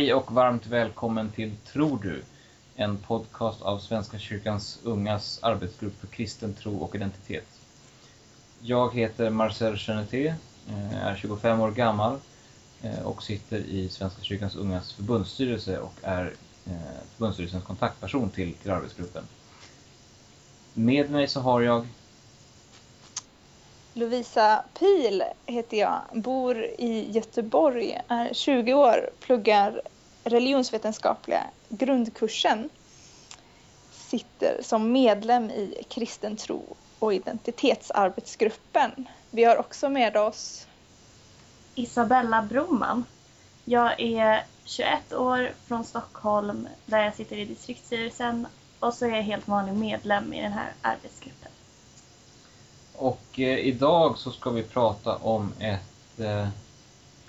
Hej och varmt välkommen till Tror du? En podcast av Svenska kyrkans ungas arbetsgrupp för kristen tro och identitet. Jag heter Marcel Cheneté, eh, är 25 år gammal eh, och sitter i Svenska kyrkans ungas förbundsstyrelse och är eh, förbundsstyrelsens kontaktperson till, till arbetsgruppen. Med mig så har jag Lovisa Pil heter jag, bor i Göteborg, är 20 år, pluggar religionsvetenskapliga grundkursen. Sitter som medlem i kristen tro och identitetsarbetsgruppen. Vi har också med oss Isabella Broman. Jag är 21 år från Stockholm där jag sitter i distriktsstyrelsen och så är jag helt vanlig medlem i den här arbetsgruppen. Och eh, idag så ska vi prata om ett, eh,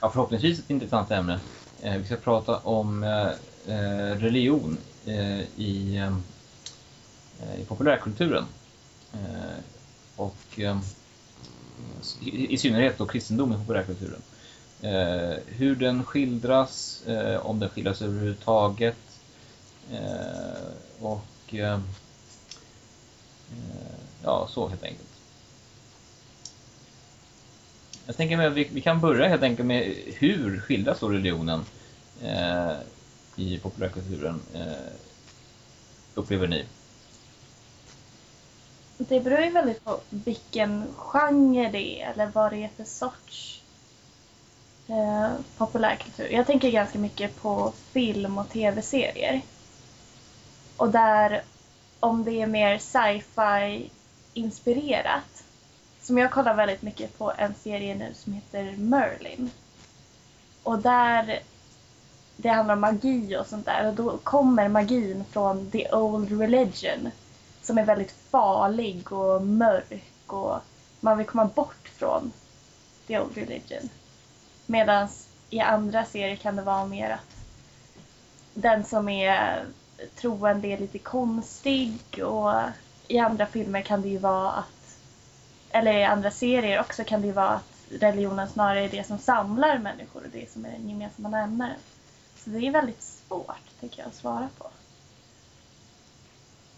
ja förhoppningsvis ett intressant ämne. Eh, vi ska prata om eh, eh religion eh, i, eh, i populärkulturen. Eh, och i, i, synnerhet då kristendom i populärkulturen. hur den skildras, om den skildras överhuvudtaget. och ja, så helt enkelt. Jag tänker att vi, vi, kan börja helt enkelt med hur skildras då religionen eh, i populärkulturen, eh, upplever ni? Det beror ju väldigt på vilken genre det är eller vad det är för sorts eh, populärkultur. Jag tänker ganska mycket på film och tv-serier. Och där, om det är mer sci-fi inspirerat som jag kollar väldigt mycket på en serie nu som heter Merlin. Och där det handlar om magi och sånt där och då kommer magin från the old religion som är väldigt farlig och mörk och man vill komma bort från the old religion. Medan i andra serier kan det vara mer att den som är troende är lite konstig och i andra filmer kan det ju vara att eller i andra serier också kan det ju vara att religionen snarare är det som samlar människor och det som är den gemensamma nämnaren. Så det är väldigt svårt, tycker jag, att svara på.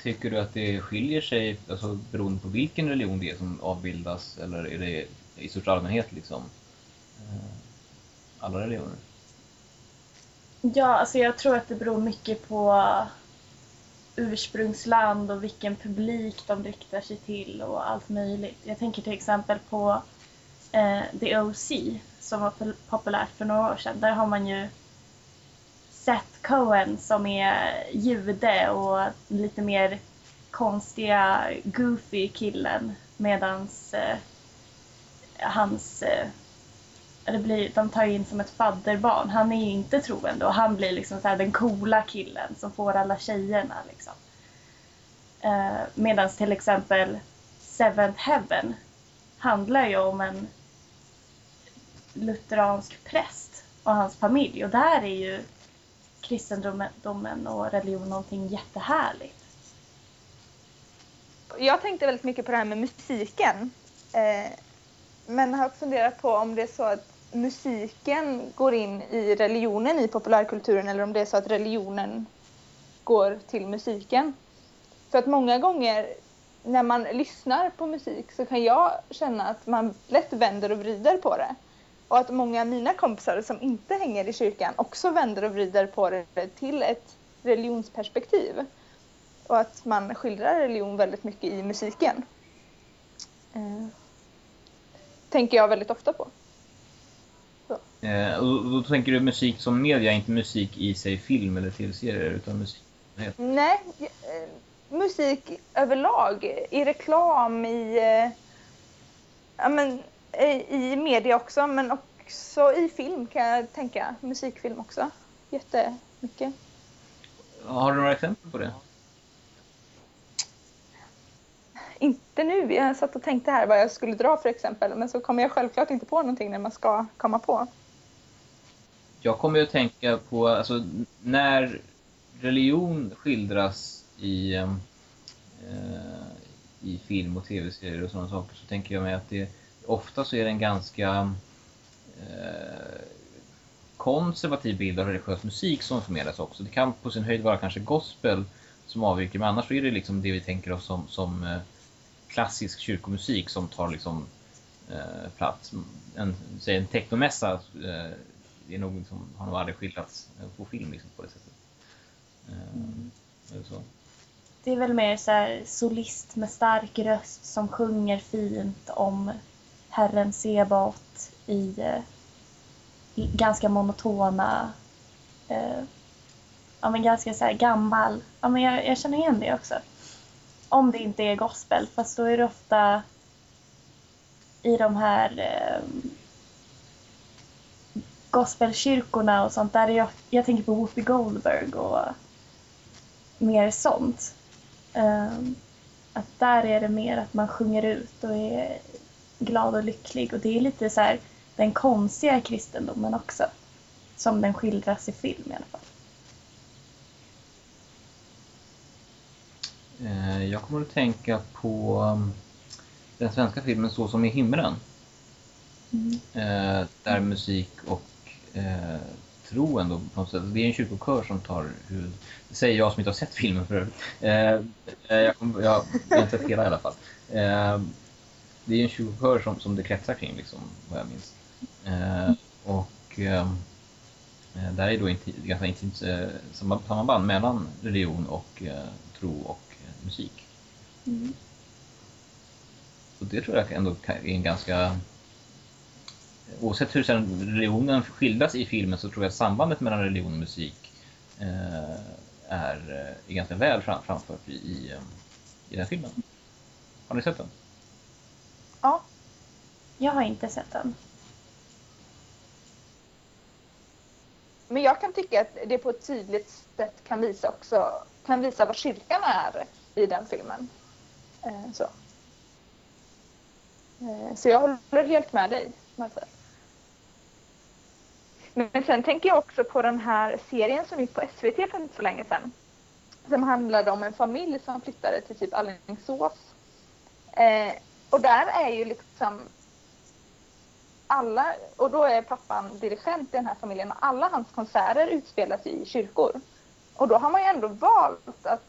Tycker du att det skiljer sig alltså, beroende på vilken religion det är som avbildas eller är det i största allmänhet liksom eh, alla religioner? Ja, alltså jag tror att det beror mycket på ursprungsland och vilken publik de riktar sig till och allt möjligt. Jag tänker till exempel på eh, The OC som var populärt för några år sedan. Där har man ju Seth Cohen som är jude och lite mer konstiga, goofy killen medans eh, hans eh, eller blir, de tar in som ett fadderbarn. Han är ju inte troende och han blir liksom så den coola killen som får alla tjejerna. Liksom. Eh, Medan till exempel Seventh Heaven handlar ju om en lutheransk präst och hans familj och där är ju kristendomen och religion någonting jättehärligt. Jag tänkte väldigt mycket på det här med musiken. Eh, men har funderat på om det är så att musiken går in i religionen i populärkulturen eller om det är så att religionen går till musiken. För att många gånger när man lyssnar på musik så kan jag känna att man lätt vänder och vrider på det. Och att många av mina kompisar som inte hänger i kyrkan också vänder och vrider på det till ett religionsperspektiv. Och att man skildrar religion väldigt mycket i musiken. Eh, tänker jag väldigt ofta på. Eh, och då tänker du musik som media, inte musik i sig film eller tv-serier utan musik? Nej, eh, musik överlag. I reklam, i, eh, ja, men, i, i media också men också i film kan jag tänka. Musikfilm också. Jättemycket. Har du några exempel på det? Inte nu. Jag satt och tänkte här vad jag skulle dra för exempel men så kommer jag självklart inte på någonting när man ska komma på jag kommer att tänka på, alltså när religion skildras i, eh, eh, i film och tv-serier och sådana saker så tänker jag mig att det ofta så är det en ganska eh, konservativ bild av religiös musik som förmedlas också. Det kan på sin höjd vara kanske gospel som avviker, men annars är det liksom det vi tänker oss som, som eh, klassisk kyrkomusik som tar liksom eh, plats. En, säg en technomässa eh, det är nog liksom, har nog aldrig skildrats på film liksom, på det sättet. Eh, mm. Är så? Det är väl mer så här solist med stark röst som sjunger fint om Herren Sebaot i, eh, i ganska monotona, eh, ja men ganska så här gammal, ja men jag, jag, känner igen det också. Om det inte är gospel, fast då är det ofta i de här eh, gospelkyrkorna och sånt där jag, jag tänker på Whoopi Goldberg och mer sånt. Um, att där är det mer att man sjunger ut och är glad och lycklig och det är lite så här den konstiga kristendomen också. Som den skildras i film i alla fall. Eh, jag kommer att tänka på um, den svenska filmen Så som i himlen. Mm. Eh, där musik och eh, tro ändå på något sätt. Det är en kyrkokör som tar huvud... Det säger jag som inte har sett filmen för eh, jag, jag, jag har inte sett hela i alla fall. Eh, det är en kyrkokör som, som det kretsar kring liksom, vad jag minns. Eh, och eh, där är då inte, ganska intimt eh, samband mellan religion och eh, tro och eh, musik. Mm. Så det tror jag ändå är en ganska oavsett hur sen religionen skildras i filmen så tror jag sambandet mellan religion och musik eh, är, eh, är ganska väl fram, framfört i, i, eh, i den filmen. Har ni sett den? Ja. Jag har inte sett den. Men jag kan tycka att det på ett tydligt sätt kan visa också kan visa vad kyrkan är i den filmen. Så, så jag håller helt med dig, Marcel. Men sen tänker jag också på den här serien som gick på SVT för inte så länge sedan. Som handlade om en familj som flyttade till typ Alingsås. Eh, och där är ju liksom alla, och då är pappan dirigent i den här familjen och alla hans konserter utspelas i kyrkor. Och då har man ju ändå valt att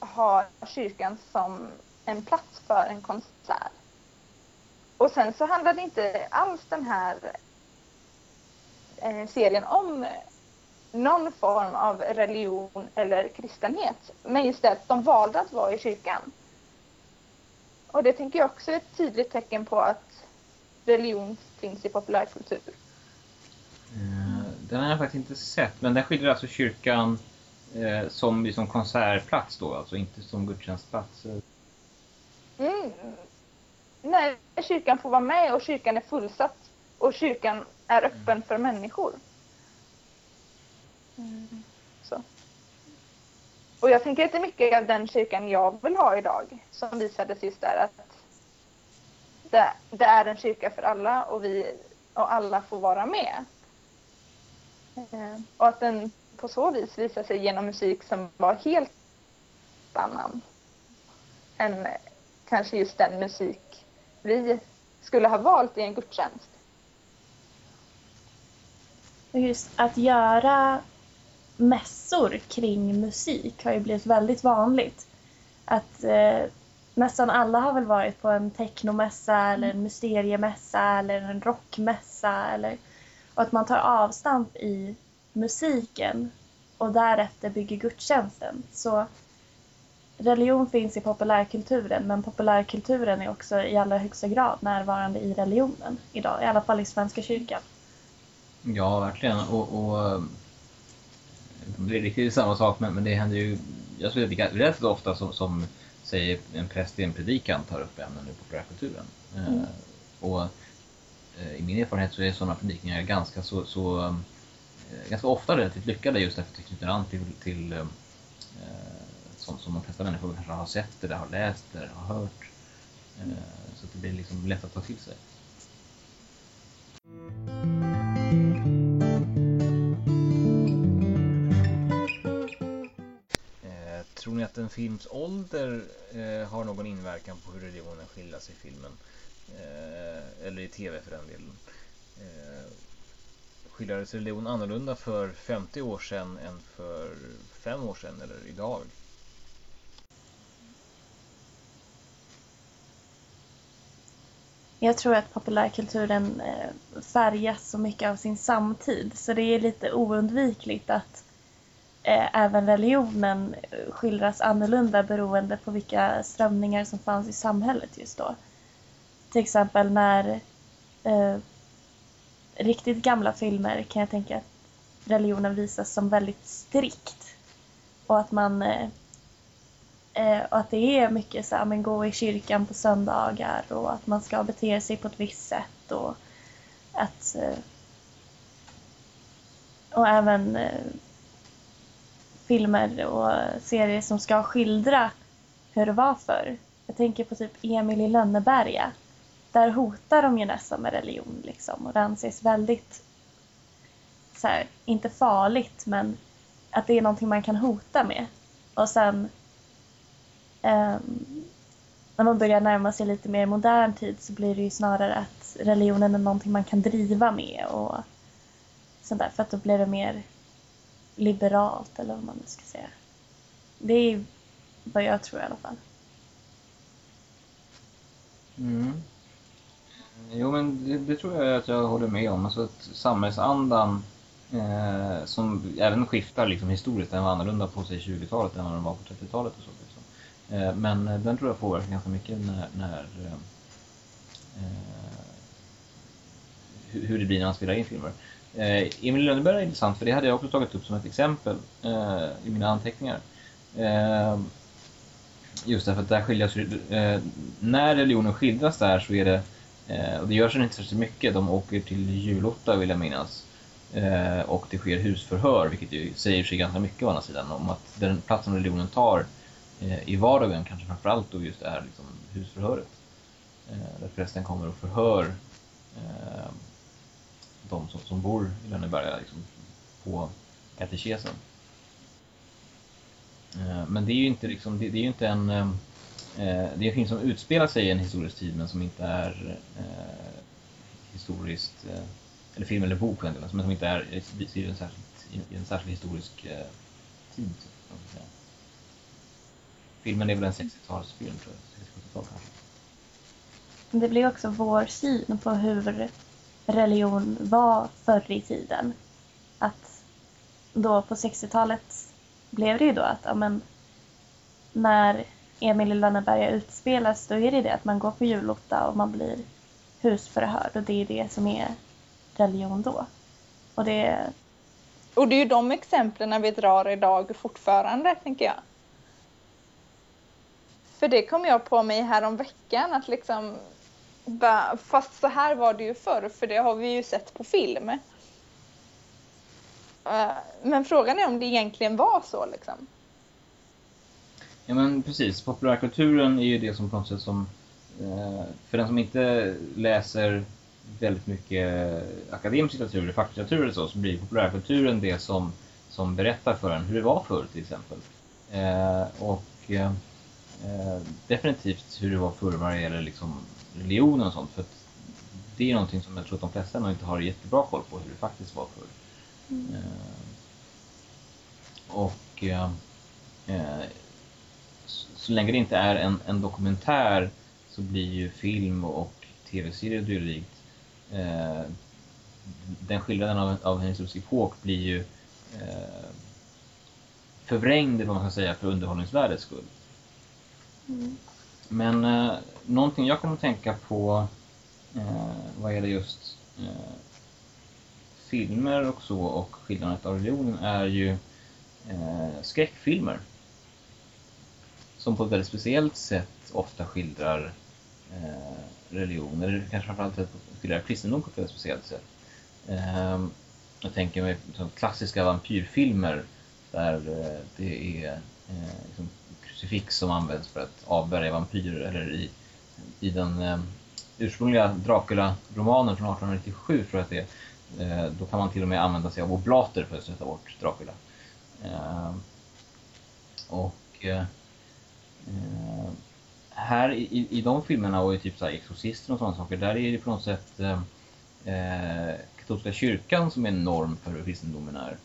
ha kyrkan som en plats för en konsert. Och sen så handlar det inte alls den här eh, serien om någon form av religion eller kristenhet. Men just det att de valde att vara i kyrkan. Och det tänker jag också är ett tydligt tecken på att religion finns i populärkultur. Eh, den har jag faktiskt inte sett, men den skildrar alltså kyrkan eh, som liksom konsertplats då, alltså inte som gudstjänstplats? Mm. Nej, kyrkan får vara med och kyrkan är fullsatt och kyrkan är öppen för människor. Mm. Så. Och jag tänker att det är mycket av den kyrkan jag vill ha idag som visades just där att det, det är en kyrka för alla och, vi, och alla får vara med. Mm. och att den på så vis visar sig genom musik som var helt annan än kanske just den musik vi skulle ha valt i en gudstjänst. Just att göra mässor kring musik har ju blivit väldigt vanligt. Att eh, nästan alla har väl varit på en technomässa eller en mysteriemässa eller en rockmässa eller och att man tar avstamp i musiken och därefter bygger gudstjänsten. Så religion finns i populärkulturen men populärkulturen är också i allra högsta grad närvarande i religionen idag, i alla fall i Svenska kyrkan. Ja, verkligen. Och, och det är riktigt samma sak, men, men det händer ju jag skulle säga relativt ofta som, som säger en präst i en predikan tar upp ämnen ur populärkulturen. Eh, mm. Eh, och eh, i min erfarenhet så är sådana predikningar ganska så, så eh, ganska ofta relativt lyckade just därför att det knyter an till, till eh, som, som de flesta människor kanske har sett eller har läst eller har hört. Eh, så att det blir liksom lätt att ta till sig. Eh, tror ni att en films ålder eh, har någon inverkan på hur religionen skildras i filmen? Eller i tv för den delen? Skildrades religion annorlunda för 50 år sedan än för 5 år sedan eller idag? Jag tror att populärkulturen eh, färgas så mycket av sin samtid så det är lite oundvikligt att eh, även religionen eh, skildras annorlunda beroende på vilka strömningar som fanns i samhället just då. Till exempel när eh, riktigt gamla filmer kan jag tänka att religionen visas som väldigt strikt och att man eh, Eh, och att det är mycket så här, men gå i kyrkan på söndagar och att man ska bete sig på ett visst sätt och att eh, och även eh, filmer och serier som ska skildra hur det var förr. Jag tänker på typ Emil i Lönneberga. Där hotar de ju nästan med religion liksom och det anses väldigt så här, inte farligt men att det är någonting man kan hota med. Och sen Ehm, när man börjar närma sig lite mer modern tid så blir det ju snarare att religionen är någonting man kan driva med och sånt där för att då blir det mer liberalt eller vad man ska säga. Det är vad jag tror i alla fall. Mm. Jo men det, det, tror jag att jag håller med om. Alltså att samhällsandan eh, som även skiftar liksom historiskt, den var annorlunda på sig 20-talet än vad den var på 30-talet och så. Eh, Eh, men eh, den tror jag påverkar ganska mycket när, när eh, eh hur det blir när man spelar in filmer. Eh, Emil Lönneberg är intressant för det hade jag också tagit upp som ett exempel eh, i mina anteckningar. Eh, just därför att där skiljas eh, när religionen skildras där så är det, och det görs inte särskilt mycket, de åker till Julotta vill jag minnas. och det sker husförhör, vilket ju säger sig ganska mycket å andra sidan om att den platsen religionen tar Eh, i vardagen kanske framförallt då just är liksom husförhöret. Eh, där prästen kommer och förhör eh, de som, som bor i Lönneberga liksom, på katekesen. Men det är ju inte, liksom, det, det är inte en det är en film som utspelar sig i en historisk tid men som inte är eh, historiskt, eh, eller film eller bok men som inte är i en särskild, i en särskild historisk eh, tid. Typ. Filmen är väl en 60-talsfilm tror jag. 60-70-tal kanske. Det blir också vår syn på hur religion var förr i tiden. Att då på 60-talet blev det ju då att ja, men, när Emil i Lönneberga utspelas då är det det att man går på julotta och man blir husförhörd och det är det som är religion då. Och det, och det är ju de exemplen vi drar idag fortfarande, tänker jag. För det kom jag på mig här om veckan att liksom fast så här var det ju förr för det har vi ju sett på film. Eh, men frågan är om det egentligen var så liksom. Ja men precis, populärkulturen är ju det som på något sätt som eh, för den som inte läser väldigt mycket akademisk litteratur, facklitteratur eller så, så blir populärkulturen det som, som berättar för en hur det var förr till exempel. Eh, och eh, definitivt hur det var förr vad det gäller liksom religionen och sånt. För det är någonting som jag tror att de flesta nog inte har jättebra koll på hur det faktiskt var förr. Mm. Eh, och eh, eh, så, så, länge det inte är en, en dokumentär så blir ju film och tv-serier dylikt eh, den skildringen av, av en historisk epok blir ju eh, förvrängd, vad man ska säga, för underhållningsvärdets skull. Men eh, någonting jag kommer att tänka på eh, vad gäller just eh, filmer och så och skildrandet av religionen är ju eh, skräckfilmer. Som på ett väldigt speciellt sätt ofta skildrar eh, religion, eller kanske framförallt skildrar kristendom på ett väldigt speciellt sätt. Eh, jag tänker mig klassiska vampyrfilmer där eh, det är eh, liksom krucifix som används för att avvärja vampyrer eller i, i den eh, ursprungliga Dracula-romanen från 1897 tror jag att det är, eh, då kan man till och med använda sig av oblater för att sätta bort Dracula. Eh, och eh, eh här i, i de filmerna och i typ så här Exorcisten och sådana saker, där är det på något sätt eh, eh katolska kyrkan som är norm för hur kristendomen är.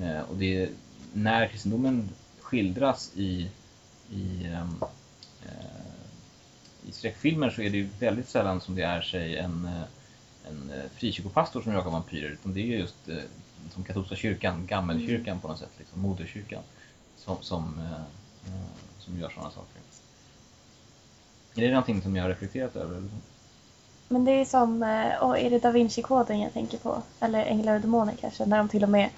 Eh, och det är när kristendomen skildras i, i, ehm, eh, i skräckfilmer så är det ju väldigt sällan som det är sig en, eh, en eh, frikyrkopastor som jagar vampyrer utan det är just som katolska kyrkan, gammelkyrkan på något sätt, liksom, moderkyrkan som, som, som gör sådana saker. Är det någonting som jag har reflekterat över? eller? Men det är som, åh, är det Da Vinci-koden jag tänker på? Eller Änglar och Demoner kanske, när de till och med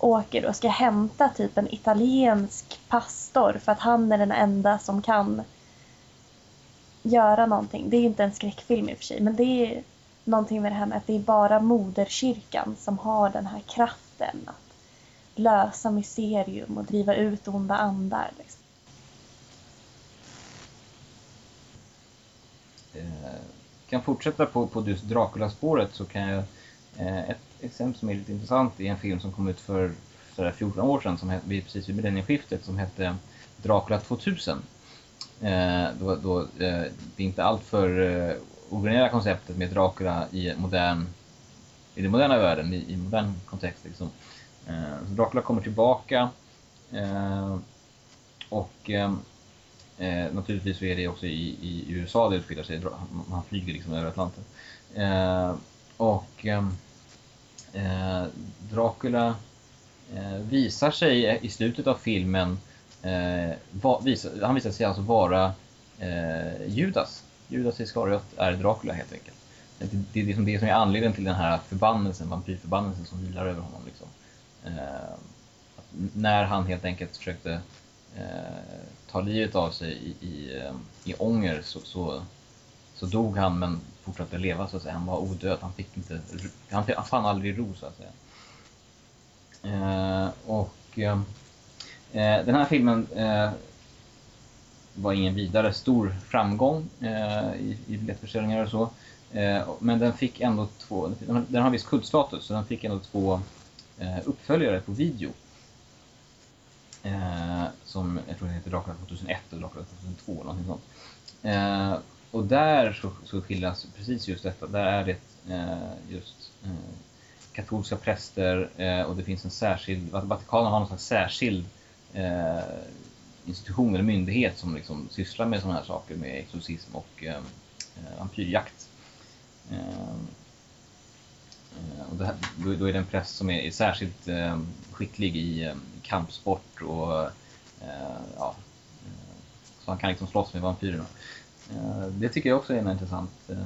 åker och ska hämta typ en italiensk pastor för att han är den enda som kan göra någonting. Det är inte en skräckfilm i och för sig, men det är någonting med det här med att det är bara moderkyrkan som har den här kraften att lösa mysterium och driva ut onda andar. Liksom. Eh, kan fortsätta på, på just Dracula-spåret så kan jag... Eh, ett exempel som är lite intressant är en film som kom ut för sådär 14 år sedan, som hette, precis vid millennieskiftet, som hette Dracula 2000. Eh, då, då, eh, det är inte allt för eh, originella konceptet med Dracula i modern i den moderna världen, i, i modern kontext. Liksom. Eh, så Dracula kommer tillbaka eh, och eh, Eh, naturligtvis så är det också i, i USA det utspelar sig. man flyger liksom över Atlanten. Eh, och eh, Eh, Dracula eh, visar sig i slutet av filmen, eh, va, han visar sig alltså vara eh, Judas. Judas Iskariot är Dracula helt enkelt. Det, det är liksom det som är anledningen till den här förbannelsen, vampyrförbannelsen som vilar över honom. Liksom. Eh, när han helt enkelt försökte eh, ta livet av sig i, i, eh, i ånger så, så, så dog han men fortsatte leva så att säga. Han var odöd, han fick inte, han, han fann aldrig ro så att säga. Eh, och eh, eh, den här filmen eh, var ingen vidare stor framgång eh, i, i biljettförsäljningar och så. Eh, men den fick ändå två, den, den har viss kultstatus så den fick ändå två eh, uppföljare på video. Eh, som jag tror den heter Dracula 2001 och Dracula 2002 eller någonting sånt. Eh, och där så, så skildras precis just detta. Där är det eh, just eh, katolska präster eh, och det finns en särskild, Vatikanen har någon slags särskild eh, institution eller myndighet som liksom sysslar med sådana här saker med exorcism och eh, eh vampyrjakt. Eh, eh, Och det här, då, då är det en präst som är, är särskilt eh, skicklig i eh, kampsport och eh, ja, eh, så han kan liksom slåss med vampyrerna. Eh, det tycker jag också är en intressant eh,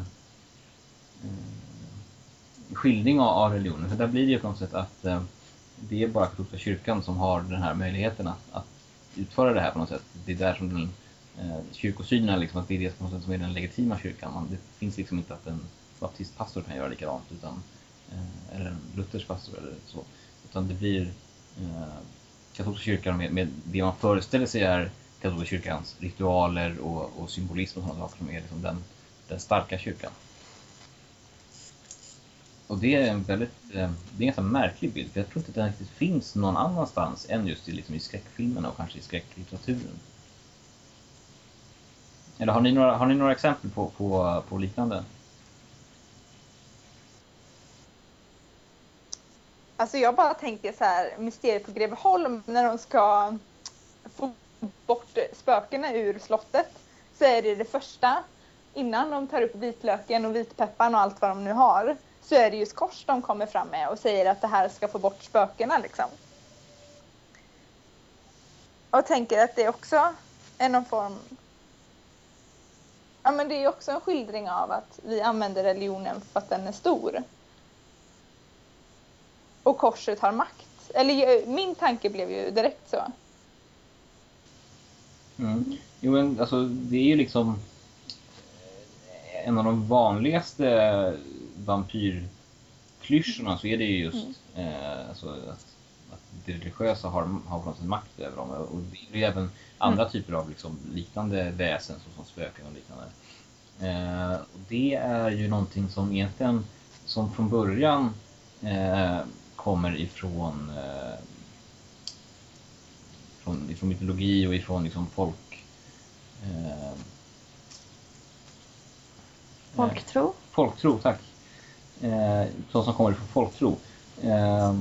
eh, skildring av, religionen. För där blir det ju på något sätt att det är bara katolska kyrkan som har den här möjligheten att, att utföra det här på något sätt. Det är där som den eh, kyrkosynen är liksom, att det är det på något sätt som är den legitima kyrkan. Man, det finns liksom inte att en baptistpastor kan göra likadant utan eh, eller en luthersk pastor eller så. Utan det blir eh, katolska kyrkan med, med det man föreställer sig är katolska kyrkans ritualer och, och symbolism och sådana saker som är liksom den, den starka kyrkan. Och det är en väldigt, eh, det är en ganska märklig bild för jag tror inte att den riktigt finns någon annanstans än just i, liksom i skräckfilmerna och kanske i skräcklitteraturen. Eller har ni några, har ni några exempel på, på, på liknande? Alltså jag bara tänker så här, Mysteriet på Greveholm när de ska bort spökena ur slottet. Så är det det första, innan de tar upp vitlöken och vitpepparn och allt vad de nu har. Så är det just kors de kommer fram med och säger att det här ska få bort spökena liksom. Och tänker att det också är någon form Ja men det är också en skildring av att vi använder religionen för att den är stor och korset har makt. Eller min tanke blev ju direkt så. Mm. Jo, men alltså det är ju liksom eh, en av de vanligaste vampyrklyschorna så är det ju just eh, alltså att, att det religiösa har, har på något sätt makt över dem. Och det är ju även andra typer av liksom liknande väsen såsom spöken och liknande. Eh, och det är ju någonting som egentligen som från början eh, kommer ifrån, eh, från, ifrån mytologi och ifrån liksom folk... Eh, Folktro? folktro, tack. Eh, sånt som kommer från folktro. Eh,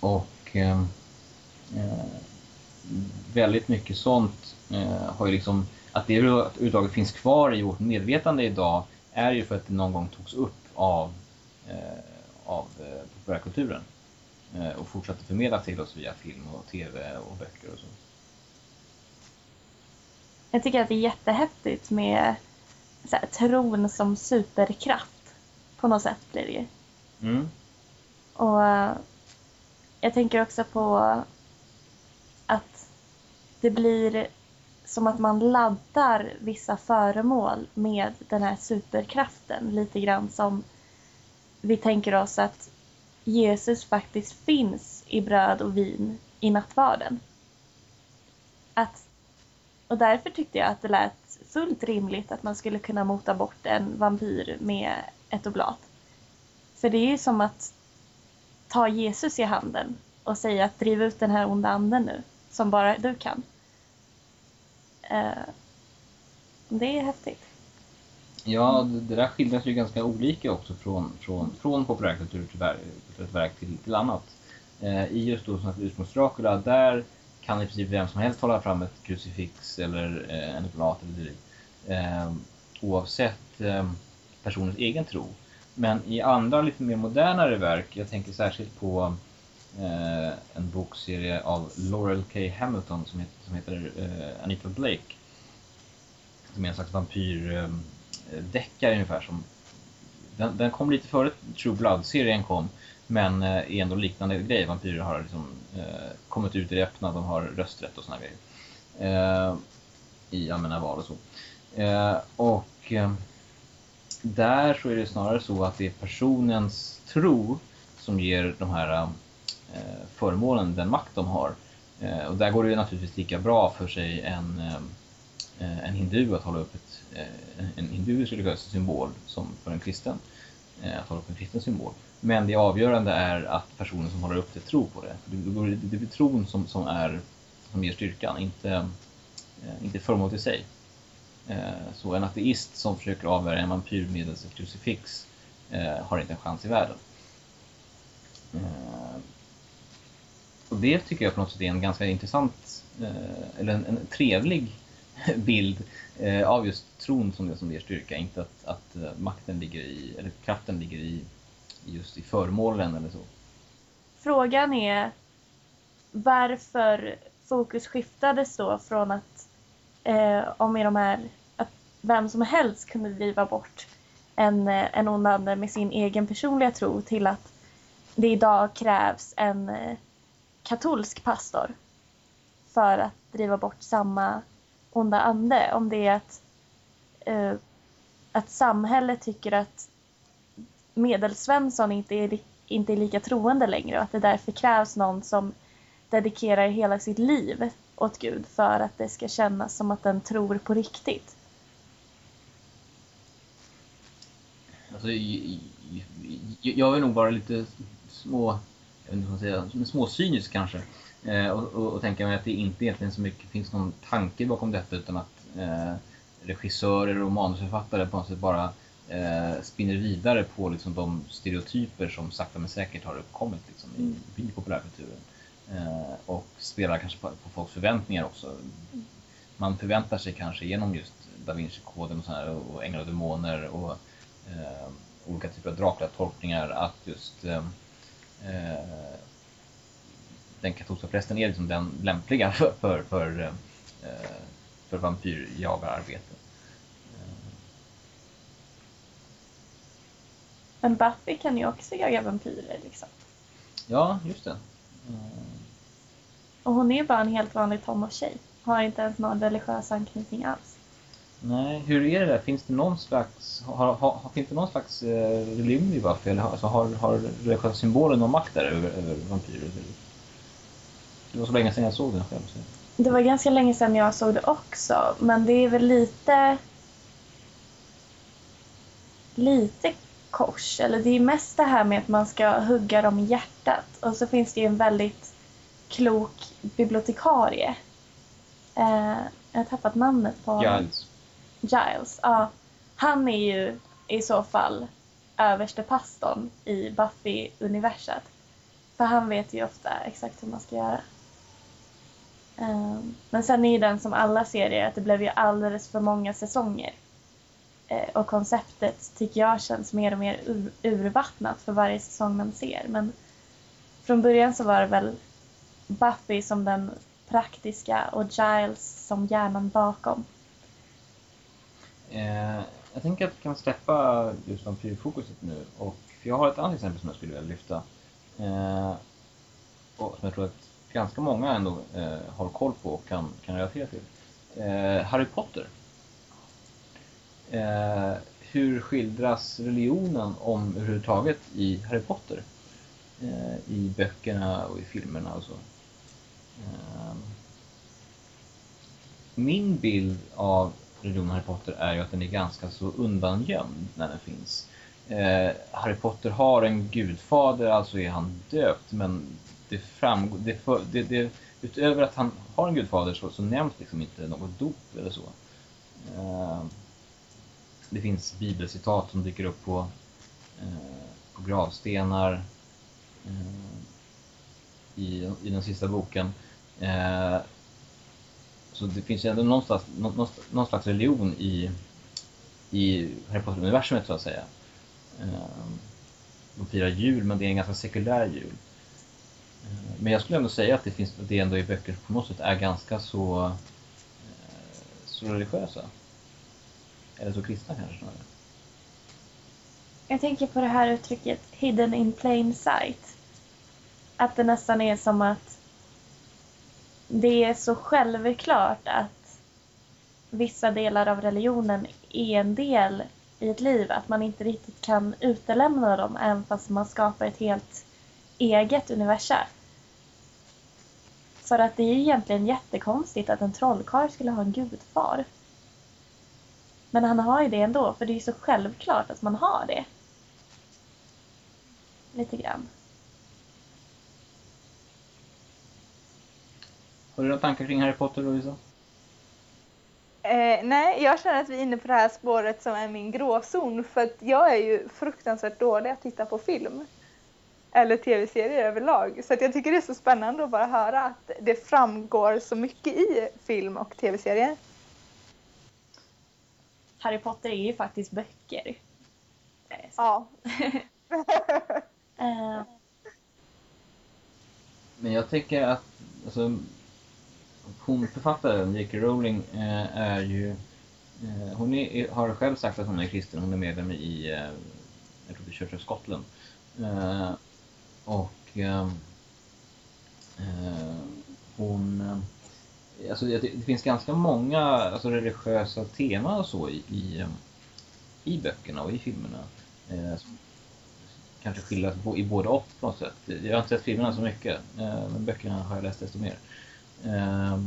och eh, eh, väldigt mycket sånt eh, har ju liksom, att det överhuvudtaget finns kvar i vårt medvetande idag är ju för att det någon gång togs upp av, eh, av populärkulturen och fortsatte förmedlas till oss via film och tv och böcker och så. Jag tycker att det är jättehäftigt med så här, tron som superkraft. På något sätt blir det ju. Mm. Och jag tänker också på att det blir som att man laddar vissa föremål med den här superkraften. Lite grann som vi tänker oss att Jesus faktiskt finns i bröd och vin i nattvarden. Att, och därför tyckte jag att det lät fullt rimligt att man skulle kunna mota bort en vampyr med ett oblat. För det är ju som att ta Jesus i handen och säga att driv ut den här onda anden nu, som bara du kan. Uh, det är häftigt. Ja, det där skildras ju ganska olika också från, från, från populärkultur till, ett verk till, till annat. Eh, I just då som ursprungs Dracula, där kan i princip vem som helst hålla fram ett krucifix eller eh, en oblat eller dylikt. Eh, oavsett eh, personens egen tro. Men i andra lite mer modernare verk, jag tänker särskilt på eh, en bokserie av Laurel K. Hamilton som heter, som heter eh, Anita Blake. Som är en slags vampyr... Ehm, Eh, deckare ungefär. Som, den, den kom lite före True Blood-serien kom. Men eh, är ändå liknande grej. Vampyrer har liksom, eh, kommit ut i det öppna, de har rösträtt och såna grejer. Eh, I allmänna val och så. Eh, och eh, där så är det snarare så att det är personens tro som ger de här eh, föremålen den makt de har. Eh, och där går det ju naturligtvis lika bra för sig en, eh, eh, en hindu att hålla upp ett, Eh, en hinduisk religiös symbol som för en kristen. Eh, att hålla upp en kristen symbol. Men det avgörande är att personen som håller upp det tror på det. Det, det blir tron som, som, är, som ger styrkan, inte, eh, inte föremålet i sig. Så en ateist som försöker avvärja en vampyr med ett krucifix har inte en chans i världen. Och det tycker jag på något sätt är en ganska intressant, eller en, en trevlig bild eh, av just tron som det som ger styrka, inte att, att eh, makten ligger i, eller kraften ligger i just i föremålen eller så. Frågan är varför fokus skiftades då från att eh, om i de här vem som helst kunde driva bort en, eh, en ond ande med sin egen personliga tro till att det idag krävs en katolsk pastor för att driva bort samma onda ande. Om det är att, eh, att samhället tycker att medelsvensson inte är, inte är lika troende längre och att det därför krävs någon som dedikerar hela sitt liv åt Gud för att det ska kännas som att den tror på riktigt. Alltså, jag vill nog vara lite små, jag vet inte vad säga, småcynisk kanske. Eh, och, och, och, tänka mig att det inte egentligen så mycket finns någon tanke bakom detta utan att eh, regissörer och manusförfattare på något sätt bara eh, spinner vidare på liksom, de stereotyper som sakta men säkert har uppkommit liksom, i, mm. i populärkulturen. Eh, och spelar kanske på, på folks förväntningar också. Man förväntar sig kanske genom just Da Vinci-koden och, och Änglar och Demoner och eh, olika typer av Dracula-tolkningar att just eh, eh, den katolska prästen är liksom den lämpliga för, för, för, eh, för vampyrjagararbete. Men Buffy kan ju också jaga vampyrer liksom. Ja, just det. Och hon är bara en helt vanlig tonårstjej. Har inte ens någon religiös anknytning alls. Nej, hur är det där? Finns det någon slags, har, har, finns det någon slags eh, religion i Buffy? Eller alltså, har, har religiösa symbolen någon makt där över, över vampyrer? Det var så länge sedan jag såg den själv. Så. Det var ganska länge sedan jag såg det också, men det är väl lite... Lite kors. Eller det är mest det här med att man ska hugga dem i hjärtat. Och så finns det ju en väldigt klok bibliotekarie. Eh, jag har tappat namnet på Giles. Giles, ja. Han är ju i så fall överste pastorn i Buffy-universat. För han vet ju ofta exakt hur man ska göra. Ehm, men sen är ju den som alla serier att det blev ju alldeles för många säsonger. Eh, och konceptet tycker jag känns mer och mer ur, urvattnat för varje säsong man ser. Men från början så var det väl Buffy som den praktiska och Giles som hjärnan bakom. Eh, jag tänker att vi kan släppa just vampyrfokuset nu. Och, för jag har ett annat exempel som jag skulle vilja lyfta. Eh, och som jag tror att ganska många ändå eh, har koll på och kan, kan relatera till. Eh, Harry Potter. Eh, hur skildras religionen om överhuvudtaget i Harry Potter? Eh, I böckerna och i filmerna och så. Eh, min bild av religionen Harry Potter är ju att den är ganska så undangömd när den finns. Eh, Harry Potter har en gudfader, alltså är han döpt, men det framgår, det, för, det, det, utöver att han har en gudfader så, så nämns liksom inte något dop eller så. Eh, det finns bibelcitat som dyker upp på, eh, på gravstenar eh, i, i den sista boken. Eh, så det finns ju ändå någonstans, någon, någon slags religion i, i Harry Potter-universumet så att säga. Eh, de firar jul, men det är en ganska sekulär jul. Men jag skulle ändå säga att det, finns, det ändå i böcker på något sätt är ganska så, eh, så religiösa. Eller så kristna kanske snarare. Jag tänker på det här uttrycket hidden in plain sight. Att det nästan är som att det är så självklart att vissa delar av religionen är en del i ett liv att man inte riktigt kan utelämna dem även fast man skapar ett helt eget universum. För att det är ju egentligen jättekonstigt att en trollkarl skulle ha en gudfar. Men han har ju det ändå, för det är ju så självklart att man har det. Lite grann. Har du några tankar kring Harry Potter, Lovisa? Eh, nej, jag känner att vi är inne på det här spåret som är min gråzon för att jag är ju fruktansvärt dålig att titta på film. Eller tv-serier överlag. Så att jag tycker det är så spännande att bara höra att det framgår så mycket i film och tv-serier. Harry Potter är ju faktiskt böcker. Ja. uh. Men jag tycker att alltså, hon författaren, J.K. Rowling, eh, är ju... Eh, hon är, har själv sagt att hon är kristen. Hon är medlem i, eh, jag tror det är Church of Scotland och ehm, eh, hon... Eh, alltså det, det, finns ganska många alltså, religiösa teman och så i, i, i böckerna och i filmerna. Eh, som kanske skildras i både och på något sätt. Jag har inte sett filmerna så mycket, men böckerna har jag läst desto mer. Eh,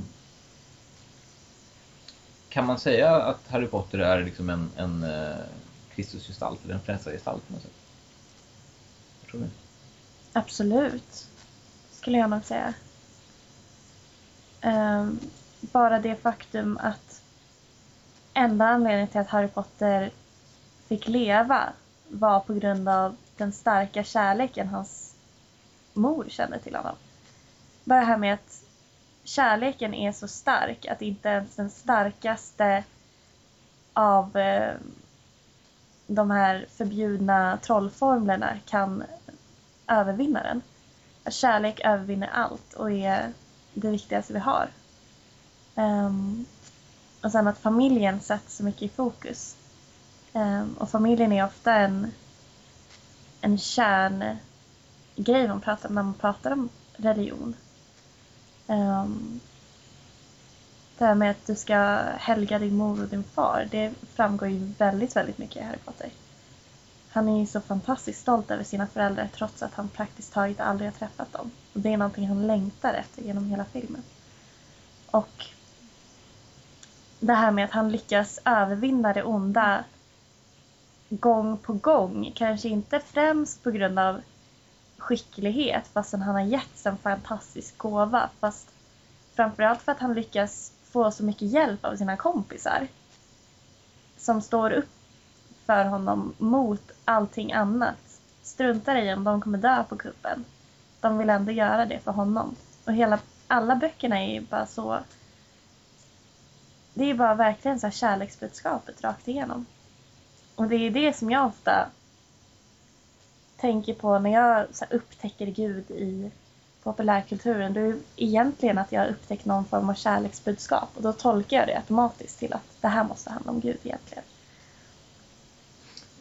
kan man säga att Harry Potter är liksom en, en Kristusgestalt eller en frälsargestalt på något sätt? Jag tror det. Absolut, skulle jag nog säga. Um, bara det faktum att enda anledningen till att Harry Potter fick leva var på grund av den starka kärleken hans mor kände till honom. Bara det här med att kärleken är så stark att inte ens den starkaste av eh, de här förbjudna trollformlerna kan övervinna den. Att kärlek övervinner allt och är det viktigaste vi har. Um, och sen att familjen sätts så mycket i fokus. Um, och familjen är ofta en, en kärngrej man pratar när man pratar om religion. Um, det här med att du ska helga din mor och din far, det framgår ju väldigt, väldigt mycket i Harry Potter. Han är ju så fantastiskt stolt över sina föräldrar trots att han praktiskt taget aldrig har träffat dem. Och det är någonting han längtar efter genom hela filmen. Och det här med att han lyckas övervinna det onda gång på gång, kanske inte främst på grund av skicklighet fastän han har getts en fantastisk gåva. Fast framförallt för att han lyckas få så mycket hjälp av sina kompisar. Som står upp för honom mot allting annat. Struntar i om de kommer dö på kuppen. De vill ändå göra det för honom. Och hela, alla böckerna är ju bara så... Det är bara verkligen så här kärleksbudskapet rakt igenom. Och det är det som jag ofta tänker på när jag så upptäcker Gud i populärkulturen. Det är egentligen att jag har upptäckt någon form av kärleksbudskap. Och då tolkar jag det automatiskt till att det här måste handla om Gud egentligen.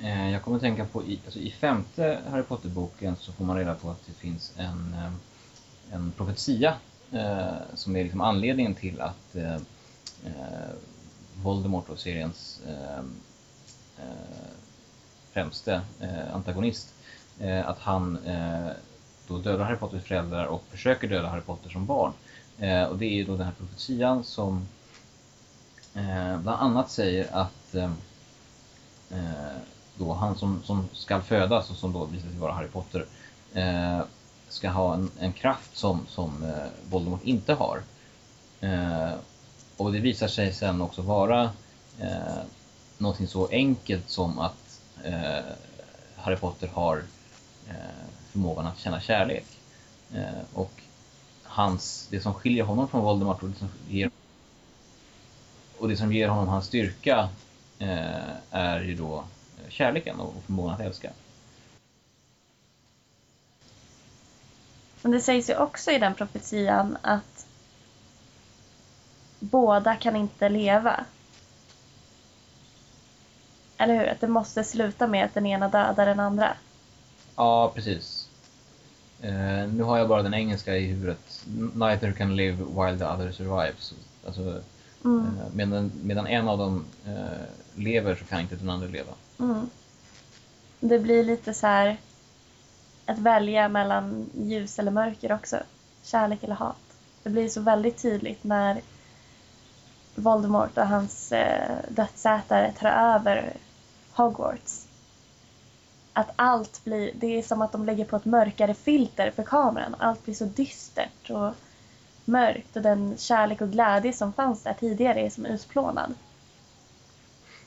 Eh, Jag kommer att tänka på i, alltså i femte Harry Potter-boken så får man reda på att det finns en, eh, en profetia eh, som är liksom anledningen till att eh, eh Voldemort och seriens eh, eh, främste eh, antagonist, eh, att han eh, då dödar Harry Potters föräldrar och försöker döda Harry Potter som barn. Eh, och det är ju då den här profetian som eh, bland annat säger att eh, då han som, som ska födas och som då visar sig vara Harry Potter eh, ska ha en, en kraft som, som eh, Voldemort inte har. Eh, och det visar sig sen också vara eh, någonting så enkelt som att eh, Harry Potter har eh, förmågan att känna kärlek. Eh, och hans, det som skiljer honom från Voldemort och det som ger, och det som ger honom hans styrka eh, är ju då kärleken och förmågan att älska. Men det sägs ju också i den profetian att båda kan inte leva. Eller hur? Att det måste sluta med att den ena dödar den andra. Ja, precis. Eh, nu har jag bara den engelska i huvudet. Neither can live while the other survives. Alltså, Mm. eh, medan, medan en av dem eh, lever så kan inte den andra leva. Mm. Det blir lite så här att välja mellan ljus eller mörker också. Kärlek eller hat. Det blir så väldigt tydligt när Voldemort och hans eh, dödsätare tar över Hogwarts. Att allt blir, det är som att de lägger på ett mörkare filter för kameran. Allt blir så dystert och mörkt och den kärlek och glädje som fanns där tidigare är som utplånad.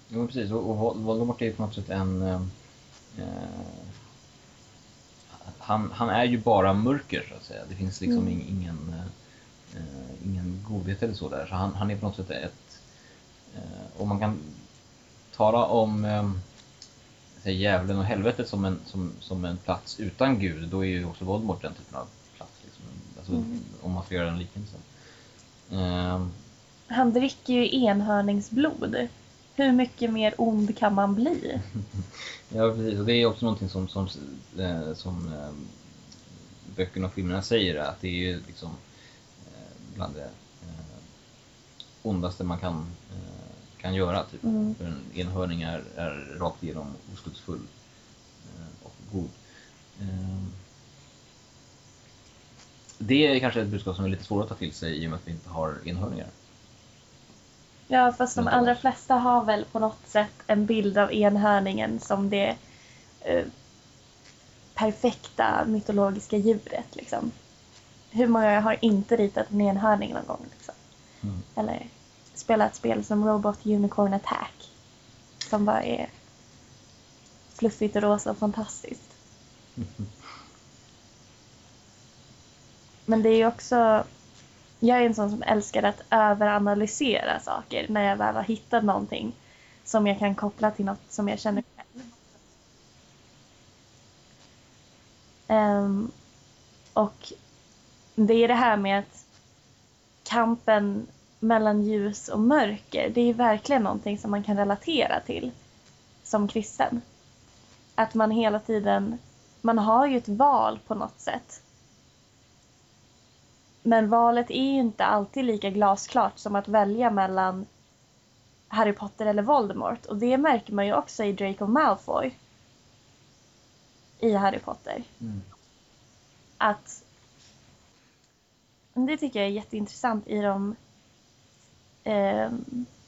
Jo, precis. Och, och Vol- Voldemort är ju på något sätt en... Eh, eh, han, han är ju bara mörker, så att säga. Det finns liksom Mm. ing- ingen, eh, eh, ingen godhet eller så där. Så han, han är på något sätt ett... Eh, och man kan tala om eh, djävulen och helvetet som en, som, som en plats utan Gud, då är ju också Voldemort den typen av. Alltså, Mm. Om man ska göra en liknelse. Eh, Han dricker ju enhörningsblod. Hur mycket mer ond kan man bli? Ja, precis. Och det är också någonting som, som, eh, som eh, böckerna och filmerna säger, att det är ju liksom eh, bland det eh, ondaste man kan, eh, kan göra. Typ. Mm. För en enhörning är, är rakt igenom oskuldsfull eh, och god. Det är kanske ett budskap som är lite svårt att ta till sig i och med att vi inte har enhörningar. Ja, fast de allra flesta har väl på något sätt en bild av enhörningen som det eh, perfekta mytologiska djuret. Liksom. Hur många har inte ritat en enhörning någon gång? Liksom? Mm. Eller spelat ett spel som Robot Unicorn Attack. Som bara är fluffigt och rosa och fantastiskt. Men det är ju också... Jag är en sån som älskar att överanalysera saker när jag väl har hittat någonting som jag kan koppla till något som jag känner själv. Um, och det är det här med att kampen mellan ljus och mörker, det är verkligen någonting som man kan relatera till som kristen. Att man hela tiden, man har ju ett val på något sätt. Men valet är ju inte alltid lika glasklart som att välja mellan Harry Potter eller Voldemort. Och det märker man ju också i Draco Malfoy. I Harry Potter. Mm. Att det tycker jag är jätteintressant i de, eh,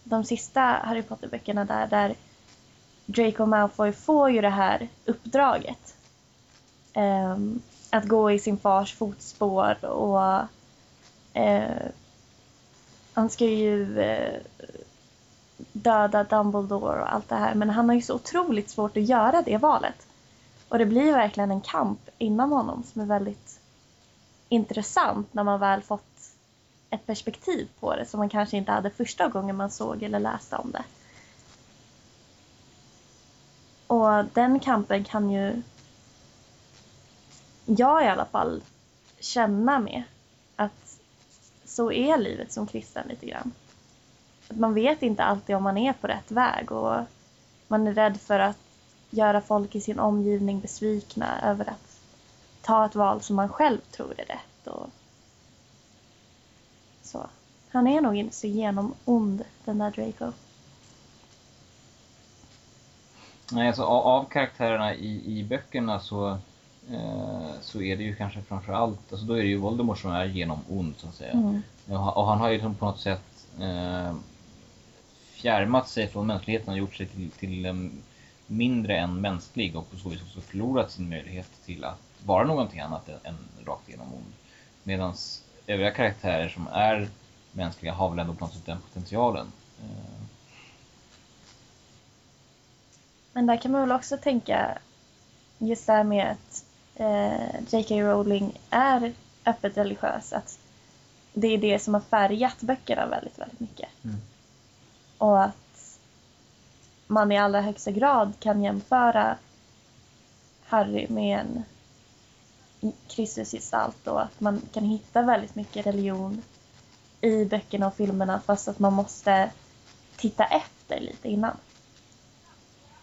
de sista Harry Potter-böckerna där, där Draco Malfoy får ju det här uppdraget. Eh, att gå i sin fars fotspår och eh, han ska ju eh, döda Dumbledore och allt det här. Men han har ju så otroligt svårt att göra det valet. Och det blir verkligen en kamp inom honom som är väldigt intressant när man väl fått ett perspektiv på det som man kanske inte hade första gången man såg eller läste om det. Och den kampen kan ju jag i alla fall känna med att så är livet som kristen lite grann. Att man vet inte alltid om man är på rätt väg och man är rädd för att göra folk i sin omgivning besvikna över att ta ett val som man själv tror är rätt. Och så. Han är nog inte så genom ond, den där Draco. Nej, alltså av, karaktärerna i, i böckerna så, så är det ju kanske framför allt, alltså då är det ju Voldemort som är genom ond så att säga. Mm. Och, han har ju liksom på något sätt eh, fjärmat sig från mänskligheten och gjort sig till, till um, mindre än mänsklig och på så vis också förlorat sin möjlighet till att vara någonting annat än, än rakt igenom ond. Medan övriga karaktärer som är mänskliga har väl ändå på något sätt den potentialen. Eh, Men där kan man väl också tänka just det här med att eh, J.K. Rowling är öppet religiös. Att det är det som har färgat böckerna väldigt, väldigt mycket. Mm. Och att man i allra högsta grad kan jämföra Harry med en Kristusgestalt och att man kan hitta väldigt mycket religion i böckerna och filmerna fast att man måste titta efter lite innan.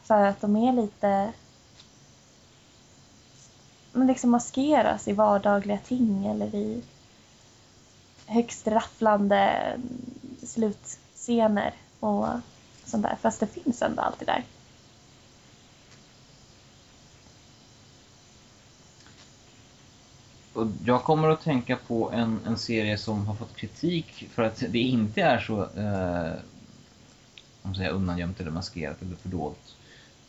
För att de är lite men liksom maskeras i vardagliga ting eller i högst rafflande slutscener och sånt där. Fast det finns ändå alltid där. Och jag kommer att tänka på en, en serie som har fått kritik för att det inte är så eh, om säger, undangömt eller maskerat eller fördolt.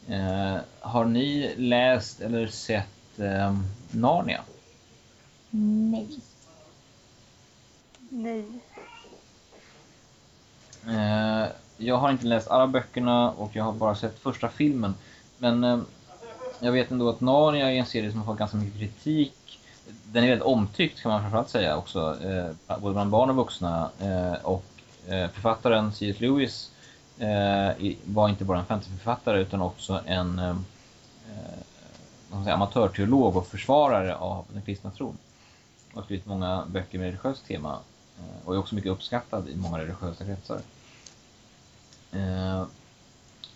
Eh, har ni läst eller sett eh, Narnia? Nej. Nej. Eh, jag har inte läst alla böckerna och jag har bara sett första filmen. Men eh, jag vet ändå att Narnia är en serie som har fått ganska mycket kritik. Den är väldigt omtyckt kan man framförallt säga också, eh, både bland barn och vuxna. Eh, och eh, författaren C.S. Lewis eh, var inte bara en fantasyförfattare utan också en säga, amatörteolog och försvarare av den kristna tron. Och har skrivit många böcker med religiöst tema eh, och är också mycket uppskattad i många religiösa kretsar. Eh,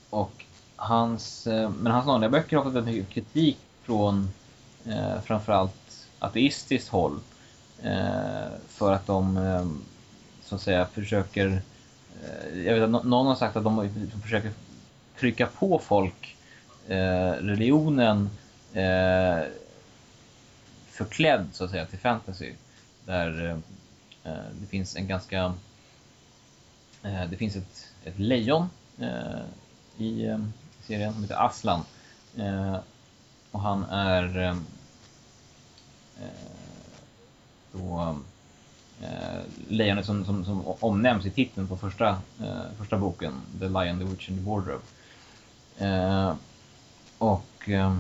och hans, eh, men hans vanliga böcker har fått väldigt mycket kritik från eh, framförallt ateistiskt håll eh, för att de eh, så att säga försöker eh, jag vet att någon har sagt att de försöker trycka på folk religionen eh, förklädd så att säga till fantasy där eh, det finns en ganska eh, det finns ett, ett lejon eh, i eh, serien som heter Aslan eh, och han är eh, då eh, lejonet som, som, som omnämns i titeln på första, eh, första boken, The Lion, the Witch and the Wardrobe. Eh, och eh,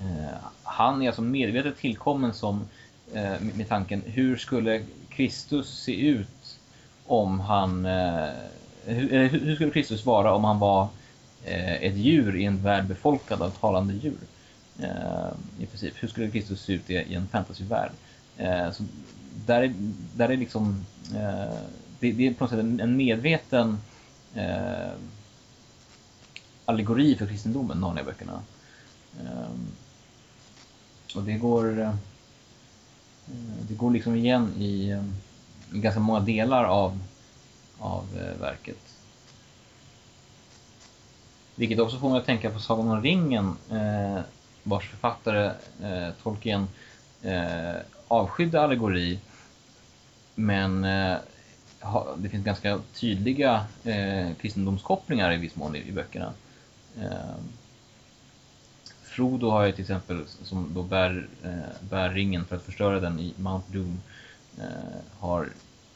Eh, han är alltså medvetet tillkommen som eh, med, tanken hur skulle Kristus se ut om han eh, hur, hur skulle Kristus vara om han var eh, ett djur i en värld befolkad av talande djur? Eh, I princip, hur skulle Kristus se ut i, i en fantasyvärld? Eh, så där är, där är liksom, eh, det, det är på något sätt en, en medveten eh, allegori för kristendomen, Narnia-böckerna. Och det går, eh, eh, det går liksom igen i, eh, i ganska många delar av, av verket. Vilket också får mig att tänka på Sagan om ringen, vars författare Tolkien avskydde allegori. Men det finns ganska tydliga kristendomskopplingar i viss mån i böckerna. Frodo har ju till exempel, som då bär, eh, bär ringen för att förstöra den i Mount Doom, eh, har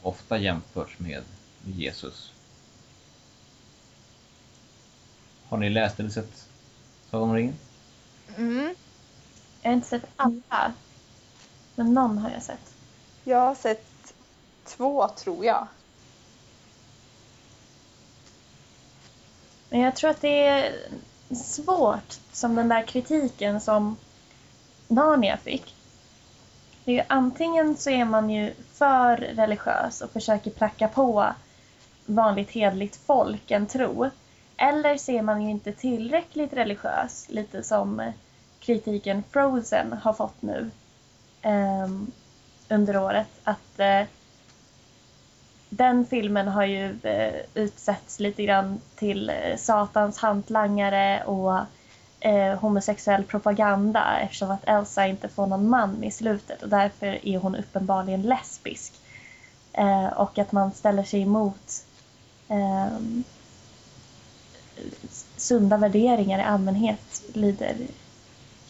ofta jämförts med Jesus. Har ni läst eller sett Sagan om ringen? Mm. Jag har inte sett alla. Men någon har jag sett. Jag har sett två tror jag. Men jag tror att det är svårt som den där kritiken som Narnia fick. Det är ju, antingen så är man ju för religiös och försöker pracka på vanligt hedligt folk en tro. Eller så är man ju inte tillräckligt religiös, lite som kritiken Frozen har fått nu ehm, under året. Att eh, den filmen har ju eh, utsetts lite grann till eh, satans hantlangare och eh, homosexuell propaganda eftersom att Elsa inte får någon man i slutet och därför är hon uppenbarligen lesbisk. Eh, och att man ställer sig emot eh, sunda värderingar i allmänhet lyder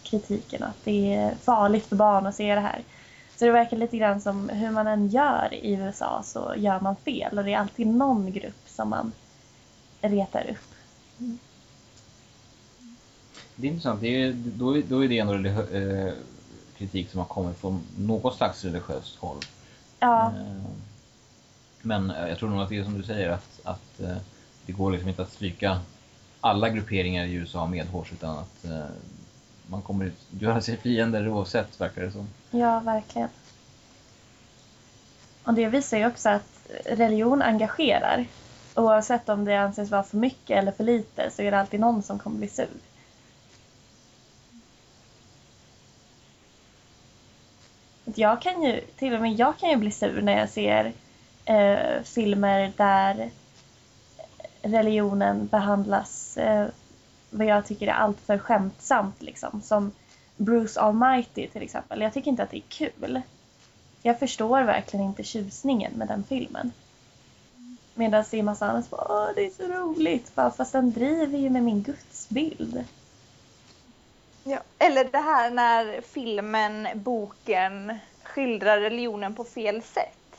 kritiken att det är farligt för barn att se det här. Så det verkar lite grann som hur man än gör i USA så gör man fel och det är alltid någon grupp som man retar upp. Det är intressant. Det är, då, är- då är det ändå eh, kritik som har kommit från något slags religiöst håll. Ja, Eh, Men eh, jag tror nog att det är som du säger att, att eh, det går liksom inte att stryka alla grupperingar i USA medhårs utan att eh, man kommer göra sig fiender oavsett verkar det som ja verkligen. Och det visar ju också att religion engagerar. Oavsett om det anses vara för mycket eller för lite så är det alltid någon som kommer bli sur. Jag kan ju, till och med jag kan ju bli sur när jag ser eh, filmer där religionen behandlas eh, vad jag tycker är alltför skämtsamt liksom. Som Bruce Almighty till exempel. Jag tycker inte att det är kul. Jag förstår verkligen inte tjusningen med den filmen. Medan det är massa annat som bara, åh det är så roligt. Bara, fast den driver ju med min gudsbild. Ja. Eller det här när filmen, boken skildrar religionen på fel sätt.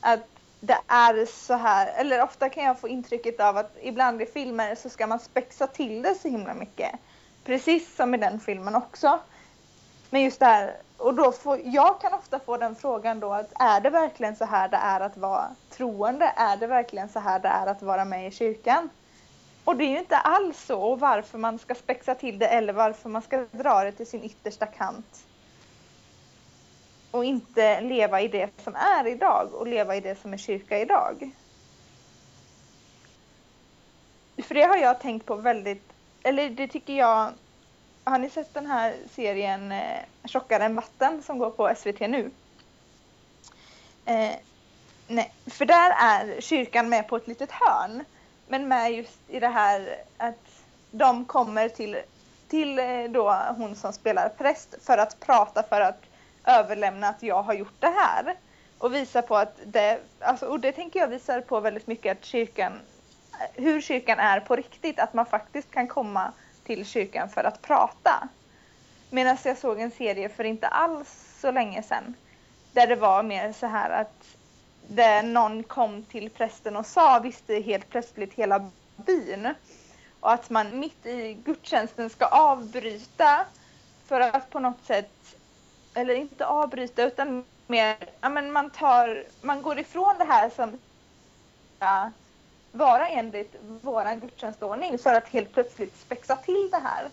Att det är så här, eller ofta kan jag få intrycket av att ibland i filmer så ska man spexa till det så himla mycket. Precis som i den filmen också. Men just det här, och då får, jag kan ofta få den frågan då att är det verkligen så här det är att vara troende? Är det verkligen så här det är att vara med i kyrkan? Och det är ju inte alls så och varför man ska spexa till det eller varför man ska dra det till sin yttersta kant. Och inte leva i det som är idag och leva i det som är kyrka idag. För det har jag tänkt på väldigt, eller det tycker jag, har ni sett den här serien eh, Tjockare än vatten som går på SVT nu? Eh, nej, för där är kyrkan med på ett litet hörn. Men med just i det här att de kommer till, till eh, då hon som spelar präst för att prata för att överlämna att jag har gjort det här. Och visa på att det, alltså, och det tänker jag visar på väldigt mycket att kyrkan, hur kyrkan är på riktigt, att man faktiskt kan komma till kyrkan för att prata. Medan jag såg en serie för inte alls så länge sedan där det var mer så här att där någon kom till prästen och sa visste helt plötsligt hela byn. Och att man mitt i gudstjänsten ska avbryta för att på något sätt, eller inte avbryta utan mer, ja men man tar, man går ifrån det här som vara enligt vår gudstjänstordning för att helt plötsligt spexa till det här.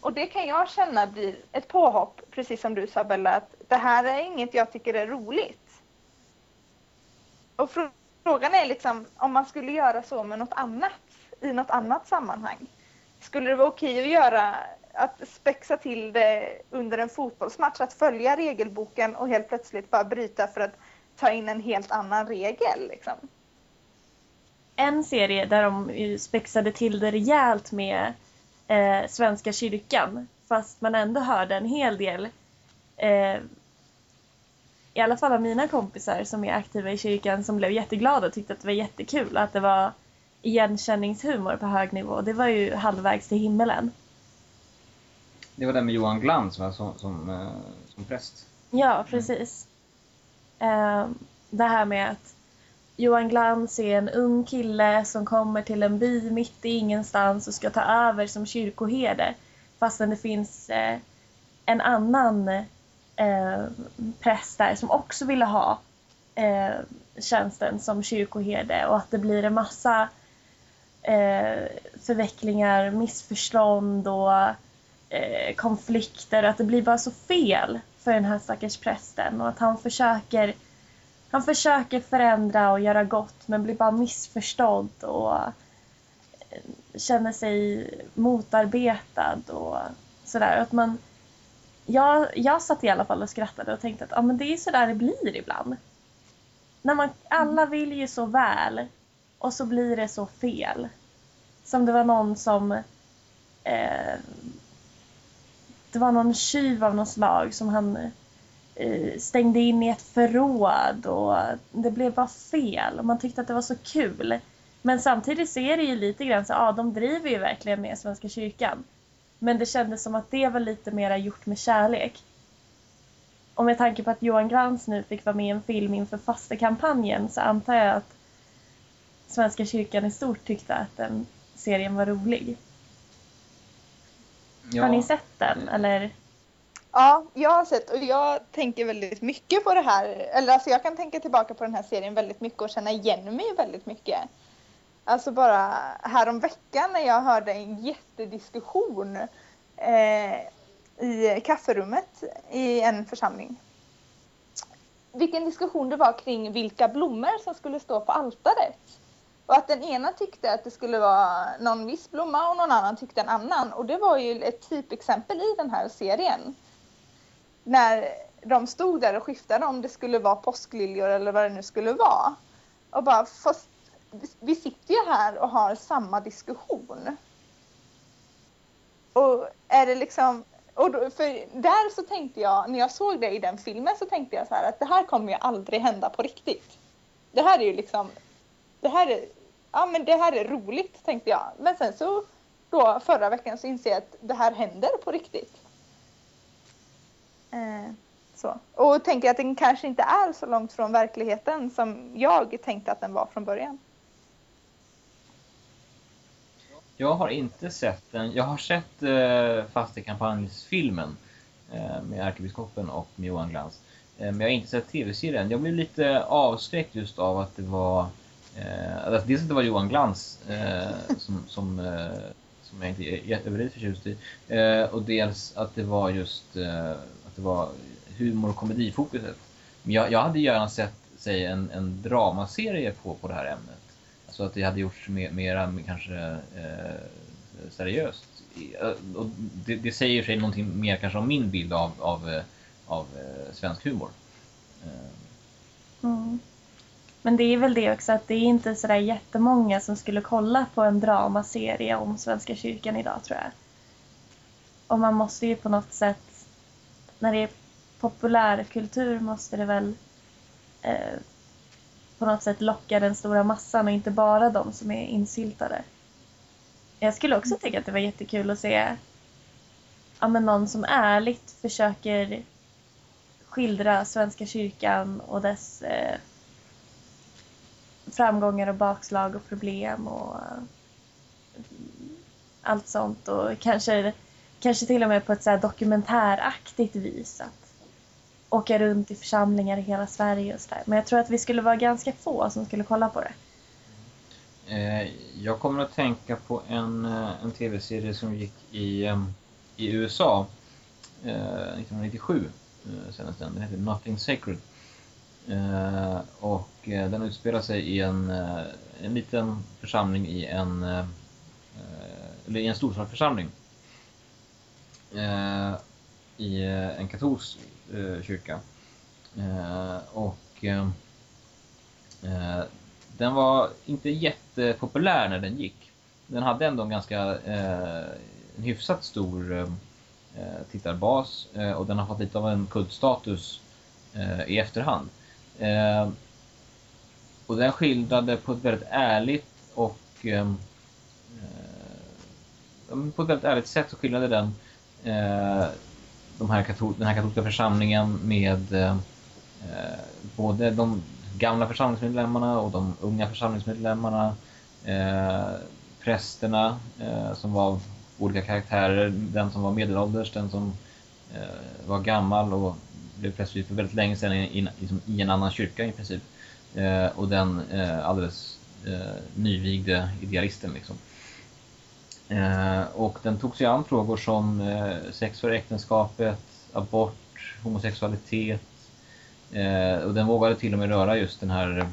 Och det kan jag känna blir ett påhopp, precis som du sa Bella, att det här är inget jag tycker är roligt. Och frågan är liksom om man skulle göra så med något annat i något annat sammanhang. Skulle det vara okej att göra att spexa till det under en fotbollsmatch, att följa regelboken och helt plötsligt bara bryta för att ta in en helt annan regel liksom. En serie där de spexade till det rejält med eh, Svenska kyrkan. Fast man ändå hörde en hel del eh, i alla fall av mina kompisar som är aktiva i kyrkan som blev jätteglada och tyckte att det var jättekul att det var igenkänningshumor på hög nivå. Det var ju halvvägs till himmelen. Det var den med Johan Glans va? Som, som, eh, som präst. Ja, precis. Eh, det här med att Johan Glans är en ung kille som kommer till en by mitt i ingenstans och ska ta över som kyrkoherde. Fastän det finns eh, en annan eh, präst där som också ville ha eh, tjänsten som kyrkoherde och att det blir en massa eh, förvecklingar, missförstånd och eh, konflikter. Att det blir bara så fel för den här stackars prästen och att han försöker han försöker förändra och göra gott men blir bara missförstådd och eh, känner sig motarbetad och sådär. Att man, jag, jag satt i alla fall och skrattade och tänkte att ah, men det är sådär det blir ibland. När man, alla vill ju så väl och så blir det så fel. Som det var någon som eh, det var någon tjuv av något slag som han eh, stängde in i ett förråd och det blev bara fel och man tyckte att det var så kul. Men samtidigt så är det ju lite grann så, ja de driver ju verkligen med Svenska kyrkan. Men det kändes som att det var lite mera gjort med kärlek. Och med tanke på att Johan Glans nu fick vara med i en film inför fastekampanjen så antar jag att Svenska kyrkan i stort tyckte att den serien var rolig. Ja. Har ni sett den eller? Ja, jag har sett och jag tänker väldigt mycket på det här. Eller alltså jag kan tänka tillbaka på den här serien väldigt mycket och känna igen mig väldigt mycket. Alltså bara härom veckan när jag hörde en jättediskussion eh, i kafferummet i en församling. Vilken diskussion det var kring vilka blommor som skulle stå på altaret. Och att den ena tyckte att det skulle vara någon viss blomma och någon annan tyckte en annan. Och det var ju ett typexempel i den här serien. När de stod där och skiftade om det skulle vara påskliljor eller vad det nu skulle vara. Och bara, fast vi sitter ju här och har samma diskussion. Och är det liksom, och då, för där så tänkte jag, när jag såg det i den filmen så tänkte jag så här att det här kommer ju aldrig hända på riktigt. Det här är ju liksom, det här är ja men det här är roligt tänkte jag. Men sen så då förra veckan så inser jag att det här händer på riktigt. Eh, så. Och tänker att den kanske inte är så långt från verkligheten som jag tänkte att den var från början. Jag har inte sett den. Jag har sett eh, fastekampanjsfilmen eh, med ärkebiskopen och med Johan Glans. Eh, men jag har inte sett tv-serien. Jag blev lite avskräckt just av att det var Eh, alltså dels att det var Johan Glans eh, som, som, eh, som jag inte är överdrivet förtjust i. Eh, och dels att det var just eh, det var humor och komedifokuset. Men jag, jag hade gärna sett säg, en, en dramaserie på, på det här ämnet. Alltså att det hade gjorts mer, mera kanske eh, seriöst. Eh, och det, det säger sig någonting mer kanske om min bild av, av, eh, av eh, svensk humor. Mm. Men det är väl det också att det är inte sådär jättemånga som skulle kolla på en dramaserie om Svenska kyrkan idag tror jag. Och man måste ju på något sätt, när det är populärkultur måste det väl eh, på något sätt locka den stora massan och inte bara de som är insyltade. Jag skulle också tycka att det var jättekul att se ja, men någon som ärligt försöker skildra Svenska kyrkan och dess eh, framgångar och bakslag och problem och eh, allt sånt och kanske, kanske till och med på ett så dokumentäraktigt vis att åka runt i församlingar i hela Sverige och sådär. Men jag tror att vi skulle vara ganska få som skulle kolla på det. Eh, jag kommer att tänka på en, eh, en tv-serie som gick i, ehm, i USA 1997 senast den. Den heter Nothing Sacred. Eh, och den utspelar sig i en, en liten församling i en, eller i en storstadsförsamling. Eh, I eh, en katolsk eh, kyrka. Och den var inte jättepopulär när den gick. Den hade ändå en ganska en hyfsat stor tittarbas och den har fått lite av en kultstatus i efterhand. Eh, och den skildrade på ett väldigt ärligt och eh, på ett väldigt ärligt sätt så skildrade den eh, Eh, de här katol den här katolska församlingen med eh, både de gamla församlingsmedlemmarna och de unga församlingsmedlemmarna. Eh, prästerna eh, som var av olika karaktärer. Den som var medelålders, den som eh, var gammal och blev prästvigd för väldigt länge sedan i, i, liksom i en annan kyrka i princip. Eh, och den eh, alldeles eh, nyvigde idealisten. Liksom. Eh, och den tog sig an frågor som eh, sex för äktenskapet, abort, homosexualitet. Eh, och den vågade till och med röra just den här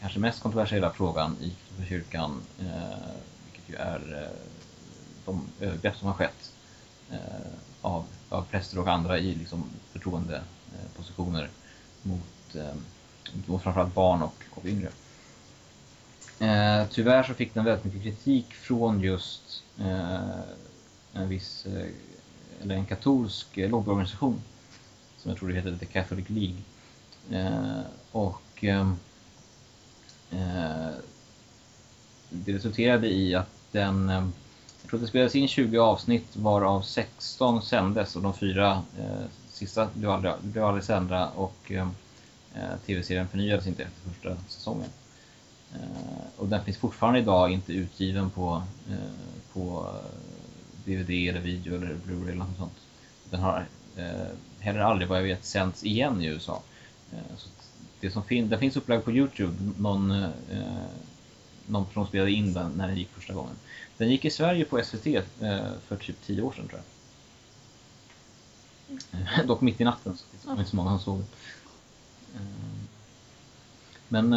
kanske mest kontroversiella frågan i kyrkan, vilket ju är de övergrepp som har skett av, av präster och andra i liksom, förtroendepositioner mot, mot framförallt barn och, och yngre. Eh, tyvärr så fick den väldigt mycket kritik från just eh, en viss, eh, eller en katolsk eh, lobbyorganisation som jag tror det heter The Catholic League. Eh, och ehm, eh, det resulterade i att den, ehm, jag tror det spelades in 20 avsnitt varav 16 sändes och de fyra eh, sista blev aldrig, blev aldrig sända och ehm, eh, tv-serien förnyades inte efter första säsongen. Eh, och den finns fortfarande idag inte utgiven på, eh, på DVD eller video eller Blu-ray eller något sånt. Den har eh, heller aldrig vad jag vet sänds igen i USA. Så det som fin den finns upplagd på Youtube. Någon, någon person spelade in den när den gick första gången. Den gick i Sverige på SVT för typ tio år sedan tror jag. Dock mitt i natten så det var inte så många som såg. Men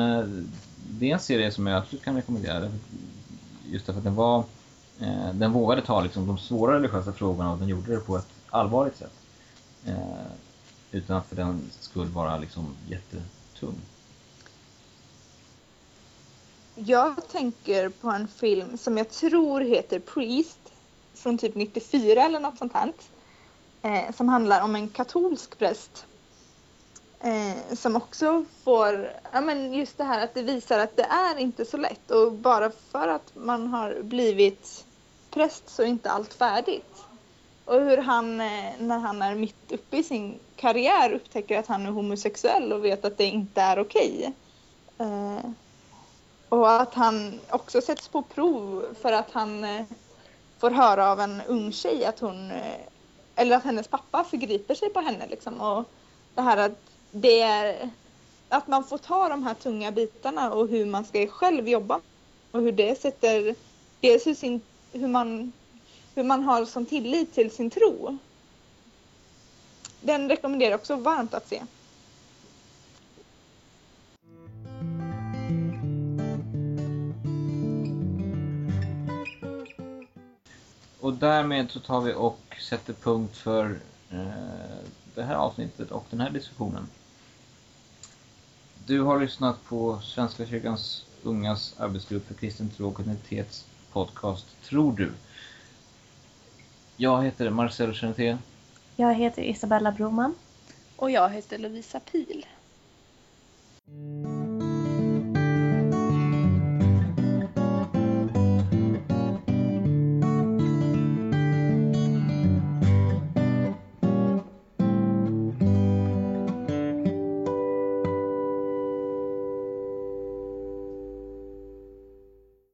det är en serie som jag absolut kan rekommendera. Just därför att den var eh, den vågade ta liksom, de svåra religiösa frågorna och den gjorde det på ett allvarligt sätt. Eh, utan att för den skulle vara liksom jättetung. Jag tänker på en film som jag tror heter Priest från typ 94 eller något sånt här. Eh, som handlar om en katolsk präst Eh, som också får, ja men just det här att det visar att det är inte så lätt och bara för att man har blivit präst så är inte allt färdigt. Och hur han, eh, när han är mitt uppe i sin karriär upptäcker att han är homosexuell och vet att det inte är okej. Eh, och att han också sätts på prov för att han eh, får höra av en ung tjej att hon, eh, eller att hennes pappa förgriper sig på henne liksom. Och det här att det är att man får ta de här tunga bitarna och hur man ska själv jobba och hur det sätter dels hur, sin, hur, man, hur man har som tillit till sin tro. Den rekommenderar jag också varmt att se. Och därmed så tar vi och sätter punkt för eh, det här avsnittet och den här diskussionen. Du har lyssnat på Svenska kyrkans ungas arbetsgrupp för kristen tro och identitets podcast Tror du? Jag heter Marcel Chenté. Jag heter Isabella Broman. Och jag heter Lovisa Pil.